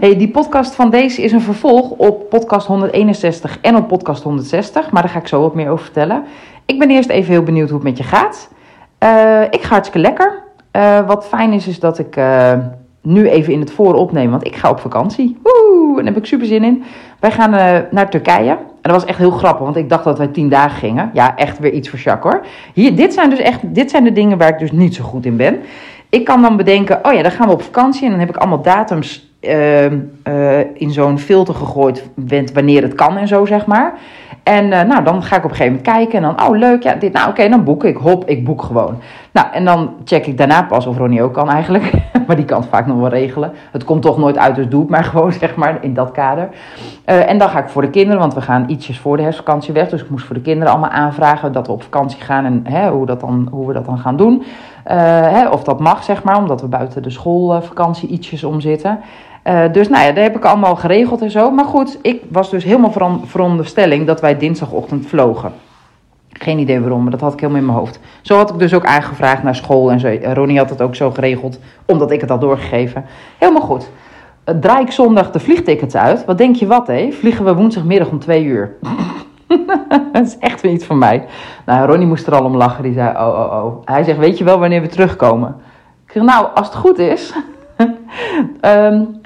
hey, die podcast van deze is een vervolg op podcast 161 en op podcast 160. Maar daar ga ik zo wat meer over vertellen. Ik ben eerst even heel benieuwd hoe het met je gaat. Uh, ik ga hartstikke lekker. Uh, wat fijn is, is dat ik uh, nu even in het voor opneem, want ik ga op vakantie. Woe, daar heb ik super zin in. Wij gaan naar Turkije. En dat was echt heel grappig, want ik dacht dat wij tien dagen gingen. Ja, echt weer iets voor Jacques hoor. Hier, dit zijn dus echt dit zijn de dingen waar ik dus niet zo goed in ben. Ik kan dan bedenken, oh ja, dan gaan we op vakantie. En dan heb ik allemaal datums uh, uh, in zo'n filter gegooid, wanneer het kan en zo, zeg maar. En uh, nou, dan ga ik op een gegeven moment kijken en dan, oh leuk, ja, dit, nou oké, dan boek ik. Hop, ik boek gewoon. Nou, en dan check ik daarna pas of Ronnie ook kan eigenlijk. maar die kan het vaak nog wel regelen. Het komt toch nooit uit, dus doe het maar gewoon, zeg maar, in dat kader. Uh, en dan ga ik voor de kinderen, want we gaan ietsjes voor de herfstvakantie weg. Dus ik moest voor de kinderen allemaal aanvragen dat we op vakantie gaan en hè, hoe, dat dan, hoe we dat dan gaan doen. Hè, of dat mag, zeg maar, omdat we buiten de schoolvakantie ietsjes om zitten. Uh, dus nou ja, dat heb ik allemaal geregeld en zo. Maar goed, ik was dus helemaal veron veronderstelling dat wij dinsdagochtend vlogen. Geen idee waarom, maar dat had ik helemaal in mijn hoofd. Zo had ik dus ook aangevraagd naar school en zo. Ronnie had het ook zo geregeld, omdat ik het had doorgegeven. Helemaal goed. Uh, draai ik zondag de vliegtickets uit. Wat denk je wat, hé? Vliegen we woensdagmiddag om twee uur. dat is echt weer iets van mij. Nou, Ronnie moest er al om lachen. Die zei, oh, oh, oh. Hij zegt, weet je wel wanneer we terugkomen? Ik zeg, nou, als het goed is... um,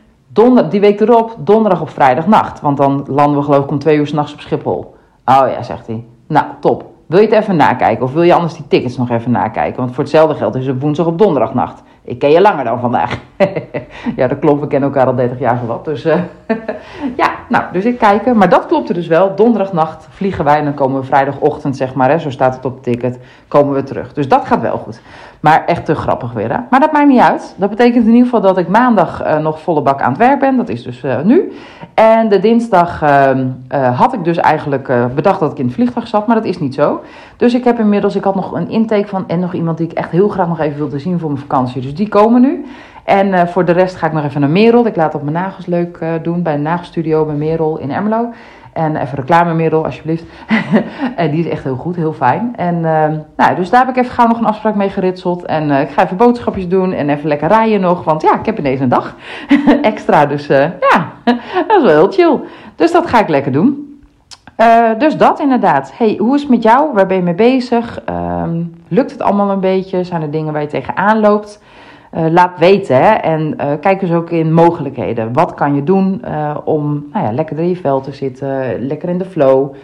Die week erop, donderdag op vrijdagnacht. Want dan landen we geloof ik om twee uur s'nachts op Schiphol. Oh ja, zegt hij. Nou, top. Wil je het even nakijken? Of wil je anders die tickets nog even nakijken? Want voor hetzelfde geld is het woensdag op donderdagnacht. Ik ken je langer dan vandaag. ja, dat klopt. We kennen elkaar al 30 jaar wat. Dus uh, ja, nou, dus ik kijken. Maar dat klopte dus wel. Donderdagnacht vliegen wij en dan komen we vrijdagochtend, zeg maar. Hè, zo staat het op het ticket. Komen we terug. Dus dat gaat wel goed. Maar echt te grappig weer. Hè? Maar dat maakt niet uit. Dat betekent in ieder geval dat ik maandag uh, nog volle bak aan het werk ben. Dat is dus uh, nu. En de dinsdag uh, had ik dus eigenlijk bedacht dat ik in het vliegtuig zat. Maar dat is niet zo. Dus ik heb inmiddels, ik had nog een intake van en nog iemand die ik echt heel graag nog even wilde zien voor mijn vakantie. Dus die komen nu. En voor de rest ga ik nog even naar Merel. Ik laat op mijn nagels leuk doen bij een nagelstudio bij Merel in Ermelo. En even reclamemiddel, alsjeblieft. en die is echt heel goed, heel fijn. En uh, nou, dus daar heb ik even gauw nog een afspraak mee geritseld. En uh, ik ga even boodschapjes doen en even lekker rijden nog. Want ja, ik heb ineens een dag extra. Dus uh, ja, dat is wel heel chill. Dus dat ga ik lekker doen. dus dat inderdaad. Hey, hoe is het met jou? Waar ben je mee bezig? Um, lukt het allemaal een beetje? Zijn er dingen waar je tegenaan loopt? Uh, laat weten. Hè? En uh, kijk dus ook in mogelijkheden. Wat kan je doen uh, om nou ja, lekker in je vel te zitten, lekker in de flow.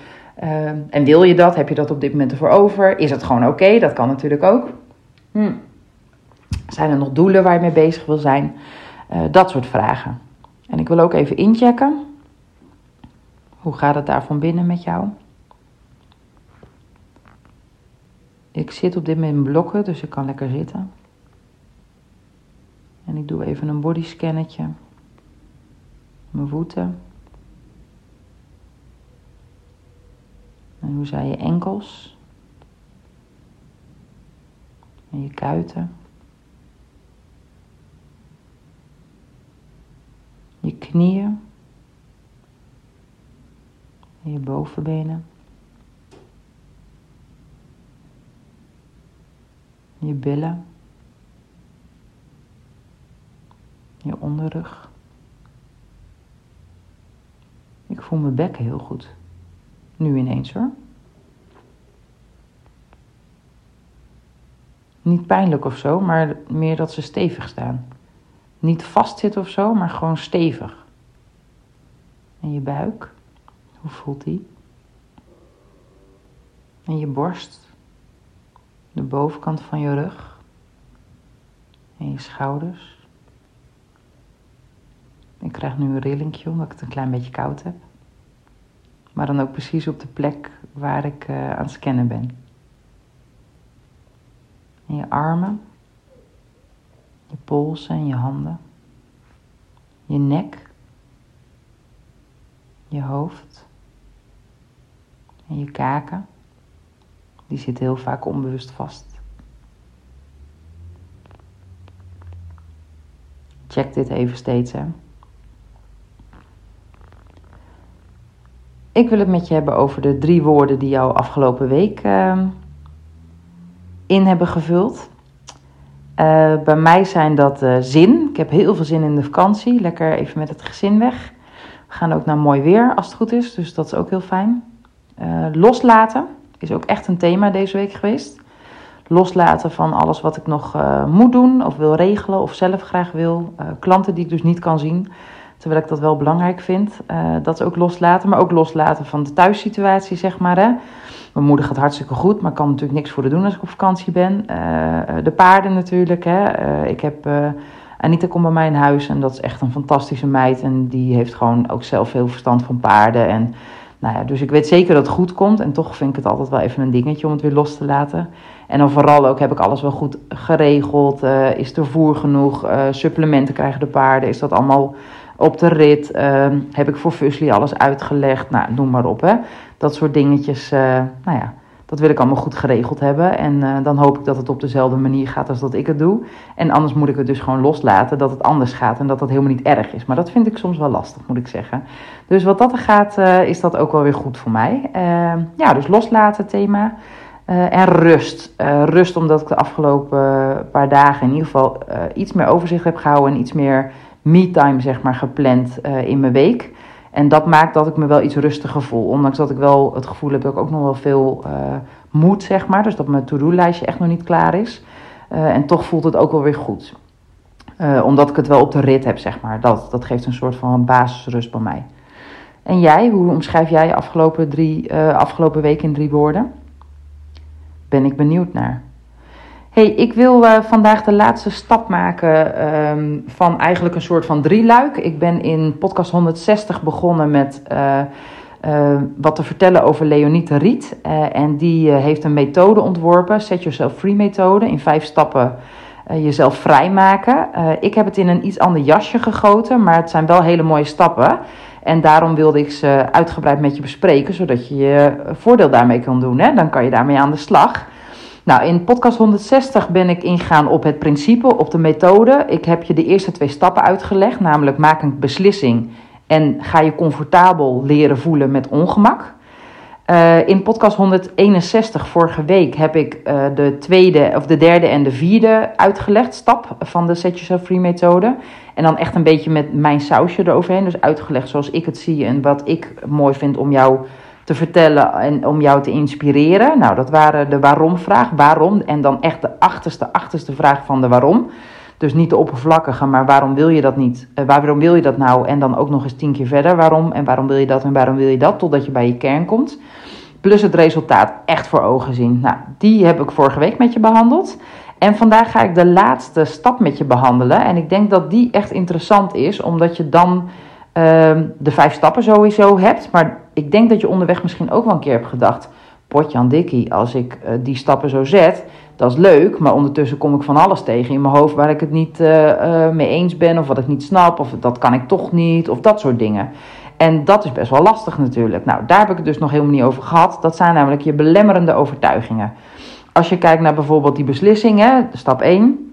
en wil je dat? Heb je dat op dit moment ervoor over? Is het gewoon oké? Okay? Dat kan natuurlijk ook. Hm. Zijn er nog doelen waar je mee bezig wil zijn? dat soort vragen. En ik wil ook even inchecken. Hoe gaat het daar van binnen met jou? Ik zit op dit moment in blokken, dus ik kan lekker zitten. En ik doe even een bodyscannetje. Mijn voeten. En hoe zijn je enkels? En je kuiten. Je knieën. En je bovenbenen. Je billen. Je onderrug. Ik voel mijn bekken heel goed. Nu ineens hoor. Niet pijnlijk of zo, maar meer dat ze stevig staan. Niet vastzitten of zo, maar gewoon stevig. En je buik, hoe voelt die? En je borst, de bovenkant van je rug. En je schouders. Ik krijg nu een rillingje omdat ik het een klein beetje koud heb. Maar dan ook precies op de plek waar ik uh, aan het scannen ben. En je armen, je polsen en je handen. Je nek, je hoofd en je kaken. Die zitten heel vaak onbewust vast. Check dit even steeds, hè. Ik wil het met je hebben over de drie woorden die jou afgelopen week uh, in hebben gevuld. Uh, bij mij zijn dat uh, zin. Ik heb heel veel zin in de vakantie. Lekker even met het gezin weg. We gaan ook naar mooi weer als het goed is, dus dat is ook heel fijn. Uh, loslaten is ook echt een thema deze week geweest. Loslaten van alles wat ik nog moet doen of wil regelen of zelf graag wil. klanten die ik dus niet kan zien. Terwijl ik dat wel belangrijk vind. Uh, dat ook loslaten. Maar ook loslaten van de thuissituatie, zeg maar. Hè. Mijn moeder gaat hartstikke goed, maar kan natuurlijk niks voor doen als ik op vakantie ben. Uh, de paarden natuurlijk. Hè. Ik heb. Anita komt bij mij in huis en dat is echt een fantastische meid. En die heeft gewoon ook zelf veel verstand van paarden. En, nou ja, dus ik weet zeker dat het goed komt. En toch vind ik het altijd wel even een dingetje om het weer los te laten. En dan vooral ook heb ik alles wel goed geregeld. is er voer genoeg? supplementen krijgen de paarden? Is dat allemaal op de rit ehm, heb ik voor Fusli alles uitgelegd. Nou, noem maar op. Hè. Dat soort dingetjes, uh, nou ja, dat wil ik allemaal goed geregeld hebben. En uh, dan hoop ik dat het op dezelfde manier gaat als dat ik het doe. En anders moet ik het dus gewoon loslaten dat het anders gaat en dat dat helemaal niet erg is. Maar dat vind ik soms wel lastig, moet ik zeggen. Dus wat dat er gaat, uh, is dat ook wel weer goed voor mij. Ehm, ja, dus loslaten thema. en rust. rust omdat ik de afgelopen paar dagen in ieder geval iets meer overzicht heb gehouden en iets meer me-time zeg maar, gepland uh, in mijn week. En dat maakt dat ik me wel iets rustiger voel. Ondanks dat ik wel het gevoel heb dat ik ook nog wel veel uh, moet, zeg maar. Dus dat mijn to-do-lijstje echt nog niet klaar is. Uh, en toch voelt het ook wel weer goed. omdat ik het wel op de rit heb, zeg maar. Dat, dat geeft een soort van basisrust bij mij. En jij, hoe omschrijf jij afgelopen, drie, afgelopen week in drie woorden? Ben ik benieuwd naar hey, ik wil uh, vandaag de laatste stap maken um, van eigenlijk een soort van drieluik. Ik ben in podcast 160 begonnen met uh, uh, wat te vertellen over Leonie Riet. en die heeft een methode ontworpen, Set Yourself Free methode, in vijf stappen jezelf vrijmaken. ik heb het in een iets ander jasje gegoten, maar het zijn wel hele mooie stappen. En daarom wilde ik ze uitgebreid met je bespreken, zodat je je voordeel daarmee kan doen. Hè? Dan kan je daarmee aan de slag. Nou, in podcast 160 ben ik ingegaan op het principe, op de methode. Ik heb je de eerste twee stappen uitgelegd, namelijk maak een beslissing en ga je comfortabel leren voelen met ongemak. Uh, in podcast 161 vorige week heb ik uh, de tweede of de derde en de vierde uitgelegd stap van de Set Yourself Free methode. En dan echt een beetje met mijn sausje eroverheen. Dus uitgelegd zoals ik het zie en wat ik mooi vind om jou te vertellen en om jou te inspireren. Nou, dat waren de waarom-vraag. Waarom? En dan echt de achterste, achterste vraag van de waarom. Dus niet de oppervlakkige, maar waarom wil je dat niet? Uh, waarom wil je dat nou? En dan ook nog eens tien keer verder. Waarom? En waarom wil je dat? En waarom wil je dat? Totdat je bij je kern komt. Plus het resultaat echt voor ogen zien. Nou, die heb ik vorige week met je behandeld. En vandaag ga ik de laatste stap met je behandelen. En ik denk dat die echt interessant is, omdat je dan uh, de vijf stappen sowieso hebt. Maar ik denk dat je onderweg misschien ook wel een keer hebt gedacht: Potjan Dikkie, als ik uh, die stappen zo zet, dat is leuk. Maar ondertussen kom ik van alles tegen in mijn hoofd waar ik het niet uh, uh, mee eens ben, of wat ik niet snap, of dat kan ik toch niet, of dat soort dingen. En dat is best wel lastig natuurlijk. Nou, daar heb ik het dus nog helemaal niet over gehad. Dat zijn namelijk je belemmerende overtuigingen. Als je kijkt naar bijvoorbeeld die beslissingen, stap 1.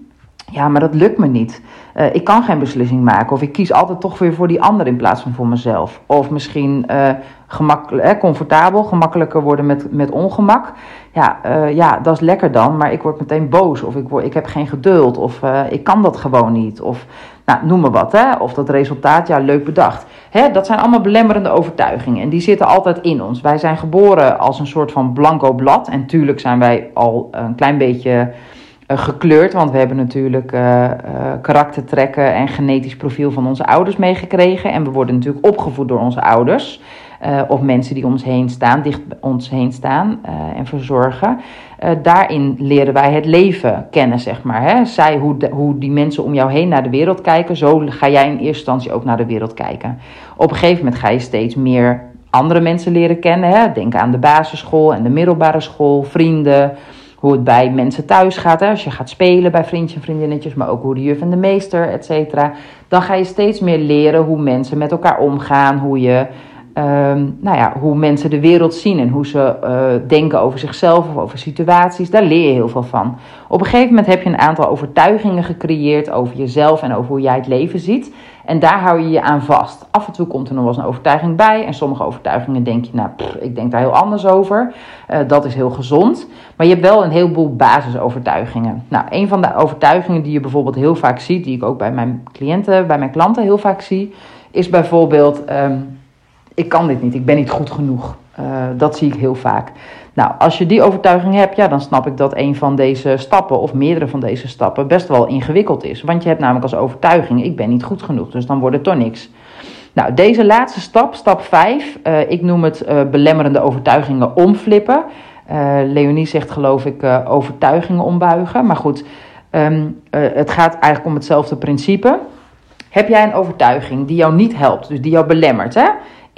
Ja, maar dat lukt me niet. Uh, ik kan geen beslissing maken. Of ik kies altijd toch weer voor die ander in plaats van voor mezelf. Of misschien uh, eh, comfortabel, gemakkelijker worden met, met ongemak. Ja, ja, dat is lekker dan, maar ik word meteen boos. Of ik, word, ik heb geen geduld. Of ik kan dat gewoon niet. Of nou, noem maar wat. Hè? Of dat resultaat, ja, leuk bedacht. Hè, dat zijn allemaal belemmerende overtuigingen. En die zitten altijd in ons. Wij zijn geboren als een soort van blanco blad. En tuurlijk zijn wij al een klein beetje gekleurd. Want we hebben natuurlijk uh, uh, karaktertrekken en genetisch profiel van onze ouders meegekregen. En we worden natuurlijk opgevoed door onze ouders. of mensen die ons heen staan, dicht ons heen staan en verzorgen. daarin leren wij het leven kennen, zeg maar. Hè? Zij, hoe, hoe die mensen om jou heen naar de wereld kijken, zo ga jij in eerste instantie ook naar de wereld kijken. Op een gegeven moment ga je steeds meer andere mensen leren kennen. Hè? Denk aan de basisschool en de middelbare school, vrienden hoe het bij mensen thuis gaat. Hè? Als je gaat spelen bij vriendjes en vriendinnetjes, maar ook hoe de juf en de meester, et cetera. Dan ga je steeds meer leren hoe mensen met elkaar omgaan, hoe je Ehm, nou ja, hoe mensen de wereld zien en hoe ze uh, denken over zichzelf of over situaties. Daar leer je heel veel van. Op een gegeven moment heb je een aantal overtuigingen gecreëerd over jezelf en over hoe jij het leven ziet. En daar hou je je aan vast. Af en toe komt er nog wel eens een overtuiging bij. En sommige overtuigingen denk je, nou, ik denk daar heel anders over. Uh, dat is heel gezond. Maar je hebt wel een heleboel basisovertuigingen. Nou, een van de overtuigingen die je bijvoorbeeld heel vaak ziet, die ik ook bij mijn cliënten, bij mijn klanten heel vaak zie, is bijvoorbeeld. Um, ik kan dit niet, ik ben niet goed genoeg. Uh, dat zie ik heel vaak. Nou, als je die overtuiging hebt, ja, dan snap ik dat een van deze stappen of meerdere van deze stappen best wel ingewikkeld is. Want je hebt namelijk als overtuiging, ik ben niet goed genoeg, dus dan wordt het toch niks. Nou, deze laatste stap, stap 5, uh, eh, ik noem het uh, belemmerende overtuigingen omflippen. Leonie zegt geloof ik overtuigingen ombuigen. Maar goed, um, het gaat eigenlijk om hetzelfde principe. Heb jij een overtuiging die jou niet helpt, dus die jou belemmert, hè?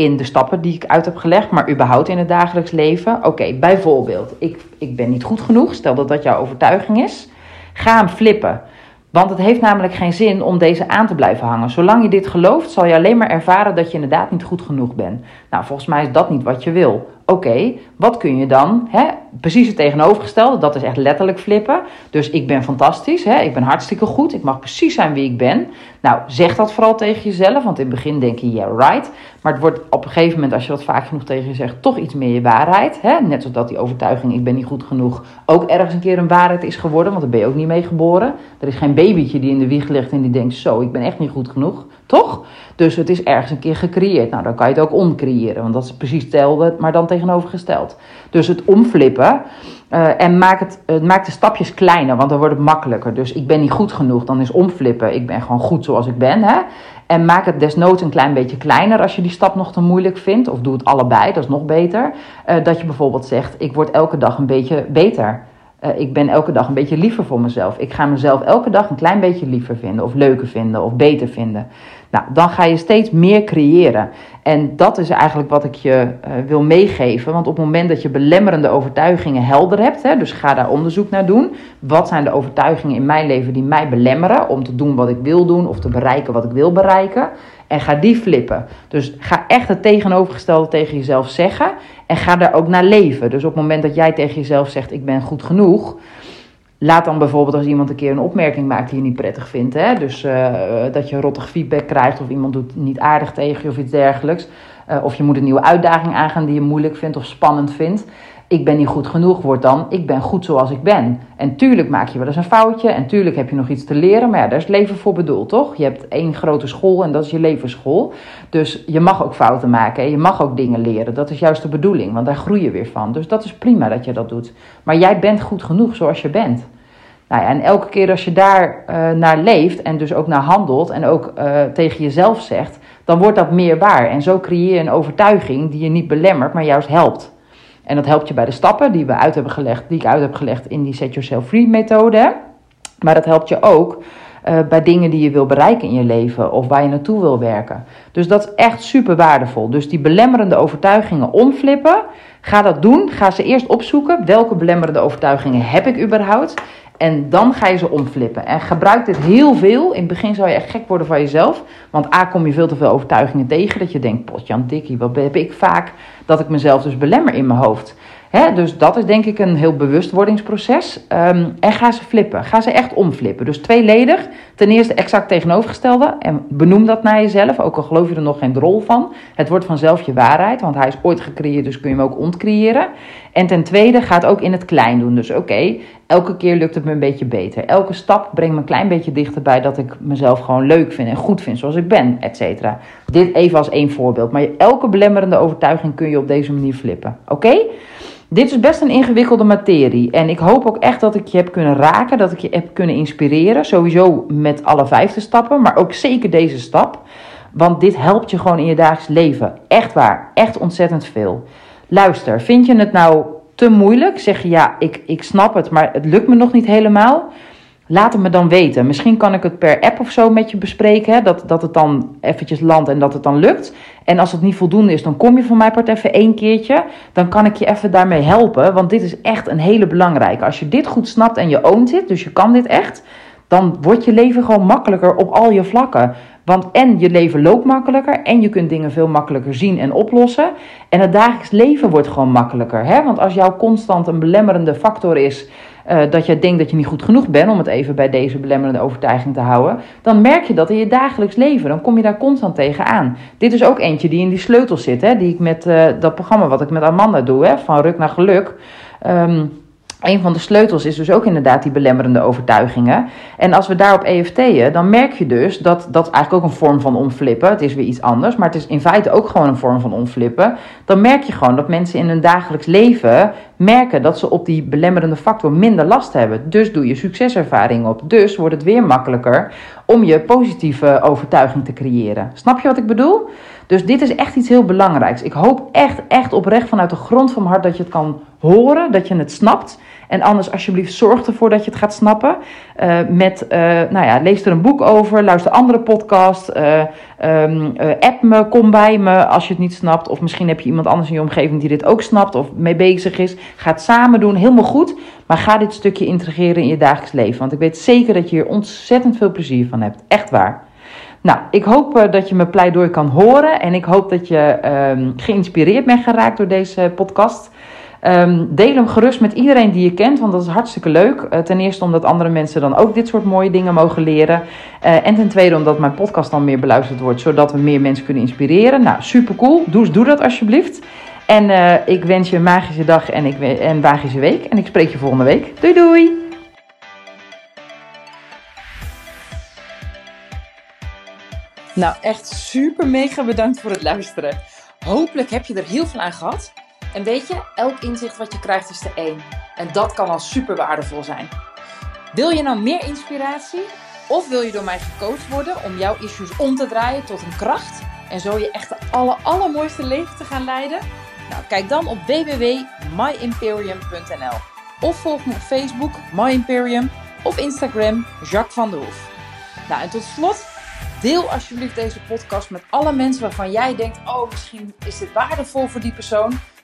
In de stappen die ik uit heb gelegd, maar überhaupt in het dagelijks leven. Oké, bijvoorbeeld, ik, ik ben niet goed genoeg, stel dat dat jouw overtuiging is. Ga hem flippen. Want het heeft namelijk geen zin om deze aan te blijven hangen. Zolang je dit gelooft, zal je alleen maar ervaren dat je inderdaad niet goed genoeg bent. Nou, volgens mij is dat niet wat je wil. Oké, wat kun je dan? Hè? Precies het tegenovergestelde, dat is echt letterlijk flippen. Dus ik ben fantastisch, hè? ik ben hartstikke goed, ik mag precies zijn wie ik ben. Nou, zeg dat vooral tegen jezelf, want in het begin denk je, yeah, right. Maar het wordt op een gegeven moment, als je dat vaak genoeg tegen je zegt, toch iets meer je waarheid. Hè? Net zoals dat die overtuiging, ik ben niet goed genoeg, ook ergens een keer een waarheid is geworden, want daar ben je ook niet mee geboren. Er is geen babytje die in de wieg ligt en die denkt, zo, ik ben echt niet goed genoeg. Toch? Dus het is ergens een keer gecreëerd. Nou, dan kan je het ook omcreëren, want dat is precies hetzelfde, maar dan tegenovergesteld. Dus het omflippen uh, en maak, het, uh, maak de stapjes kleiner, want dan wordt het makkelijker. Dus ik ben niet goed genoeg, dan is omflippen, ik ben gewoon goed zoals ik ben. Hè? En maak het desnoods een klein beetje kleiner als je die stap nog te moeilijk vindt. Of doe het allebei, dat is nog beter. Uh, dat je bijvoorbeeld zegt, ik word elke dag een beetje beter. Uh, ik ben elke dag een beetje liever voor mezelf. Ik ga mezelf elke dag een klein beetje liever vinden, of leuker vinden, of beter vinden. Nou, dan ga je steeds meer creëren. En dat is eigenlijk wat ik je uh, wil meegeven. Want op het moment dat je belemmerende overtuigingen helder hebt, hè, dus ga daar onderzoek naar doen. Wat zijn de overtuigingen in mijn leven die mij belemmeren om te doen wat ik wil doen of te bereiken wat ik wil bereiken? En ga die flippen. Dus ga echt het tegenovergestelde tegen jezelf zeggen. En ga daar ook naar leven. Dus op het moment dat jij tegen jezelf zegt: Ik ben goed genoeg. Laat dan bijvoorbeeld als iemand een keer een opmerking maakt die je niet prettig vindt. Hè? Dus uh, dat je rottig feedback krijgt of iemand doet niet aardig tegen je of iets dergelijks. Uh, of je moet een nieuwe uitdaging aangaan die je moeilijk vindt of spannend vindt. Ik ben niet goed genoeg wordt dan, ik ben goed zoals ik ben. En tuurlijk maak je wel eens een foutje en tuurlijk heb je nog iets te leren. Maar ja, daar is leven voor bedoeld, toch? Je hebt één grote school en dat is je levensschool. Dus je mag ook fouten maken en je mag ook dingen leren. Dat is juist de bedoeling, want daar groei je weer van. Dus dat is prima dat je dat doet. Maar jij bent goed genoeg zoals je bent. Nou ja, en elke keer als je daar uh, naar leeft en dus ook naar handelt en ook uh, tegen jezelf zegt, dan wordt dat meer waar. En zo creëer je een overtuiging die je niet belemmert, maar juist helpt. En dat helpt je bij de stappen die, we uit hebben gelegd, die ik uit heb gelegd in die Set Yourself Free methode. Maar dat helpt je ook uh, bij dingen die je wil bereiken in je leven of waar je naartoe wil werken. Dus dat is echt super waardevol. Dus die belemmerende overtuigingen omflippen. Ga dat doen. Ga ze eerst opzoeken. Welke belemmerende overtuigingen heb ik überhaupt? En dan ga je ze omflippen. En gebruik dit heel veel. In het begin zou je echt gek worden van jezelf. Want A, kom je veel te veel overtuigingen tegen. Dat je denkt, potjan dikkie, wat heb ik vaak dat ik mezelf dus belemmer in mijn hoofd. He, dus dat is denk ik een heel bewustwordingsproces. Um, en ga ze flippen. Ga ze echt omflippen. Dus tweeledig. Ten eerste exact tegenovergestelde. En benoem dat naar jezelf. Ook al geloof je er nog geen drol van. Het wordt vanzelf je waarheid. Want hij is ooit gecreëerd. Dus kun je hem ook ontcreëren. En ten tweede ga het ook in het klein doen. Dus oké, elke keer lukt het me een beetje beter. Elke stap brengt me een klein beetje dichterbij dat ik mezelf gewoon leuk vind en goed vind zoals ik ben, et cetera. Dit even als één voorbeeld. Maar elke belemmerende overtuiging kun je op deze manier flippen. Oké? Dit is best een ingewikkelde materie. En ik hoop ook echt dat ik je heb kunnen raken, dat ik je heb kunnen inspireren. Sowieso met alle vijfde stappen, maar ook zeker deze stap. Want dit helpt je gewoon in je dagelijks leven. Echt waar. Echt ontzettend veel. Luister, vind je het nou te moeilijk? Zeg je ja, ik, ik snap het, maar het lukt me nog niet helemaal. Laat het me dan weten. Misschien kan ik het per app of zo met je bespreken. Dat, dat het dan eventjes landt en dat het dan lukt. En als het niet voldoende is, dan kom je van mij part even één keertje. Dan kan ik je even daarmee helpen. Want dit is echt een hele belangrijke. Als je dit goed snapt en je oont dit, dus je kan dit echt. Dan wordt je leven gewoon makkelijker op al je vlakken. Want en je leven loopt makkelijker en je kunt dingen veel makkelijker zien en oplossen. En het dagelijks leven wordt gewoon makkelijker. Hè? Want als jou constant een belemmerende factor is uh, dat je denkt dat je niet goed genoeg bent, om het even bij deze belemmerende overtuiging te houden, dan merk je dat in je dagelijks leven. Dan kom je daar constant tegenaan. Dit is ook eentje die in die sleutels zit, hè, die ik met uh, dat programma wat ik met Amanda doe, hè, van ruk naar geluk. Um, een van de sleutels is dus ook inderdaad die belemmerende overtuigingen. En als we daarop EFT'en, dan merk je dus dat dat eigenlijk ook een vorm van omflippen. Het is weer iets anders, maar het is in feite ook gewoon een vorm van omflippen. Dan merk je gewoon dat mensen in hun dagelijks leven merken dat ze op die belemmerende factor minder last hebben. Dus doe je succeservaring op. Dus wordt het weer makkelijker om je positieve overtuiging te creëren. Snap je wat ik bedoel? Dus dit is echt iets heel belangrijks. Ik hoop echt, echt oprecht vanuit de grond van mijn hart dat je het kan horen, dat je het snapt. En anders alsjeblieft zorg ervoor dat je het gaat snappen. Uh, met, uh, nou ja, lees er een boek over, luister andere podcast, uh, um, app me, kom bij me als je het niet snapt. Of misschien heb je iemand anders in je omgeving die dit ook snapt of mee bezig is. Ga het samen doen, helemaal goed. Maar ga dit stukje integreren in je dagelijks leven. Want ik weet zeker dat je hier ontzettend veel plezier van hebt. Echt waar. Nou, ik hoop dat je mijn pleidooi kan horen. En ik hoop dat je um, geïnspireerd bent geraakt door deze podcast. Um, deel hem gerust met iedereen die je kent, want dat is hartstikke leuk. Uh, ten eerste omdat andere mensen dan ook dit soort mooie dingen mogen leren. Uh, en ten tweede omdat mijn podcast dan meer beluisterd wordt, zodat we meer mensen kunnen inspireren. Nou, super cool. Doe, dat alsjeblieft. En uh, ik wens je een magische dag en, ik, en magische week. En ik spreek je volgende week. Doei doei! Nou, echt super mega bedankt voor het luisteren. Hopelijk heb je er heel veel aan gehad. En weet je, elk inzicht wat je krijgt is er één. En dat kan al super waardevol zijn. Wil je nou meer inspiratie? Of wil je door mij gecoacht worden om jouw issues om te draaien tot een kracht? En zo je echt de aller, allermooiste leven te gaan leiden? Nou, kijk dan op www.myimperium.nl Of volg me op Facebook, My Imperium, of Instagram, Jacques van der Hoef. Nou, en tot slot, deel alsjeblieft deze podcast met alle mensen waarvan jij denkt: oh, misschien is dit waardevol voor die persoon.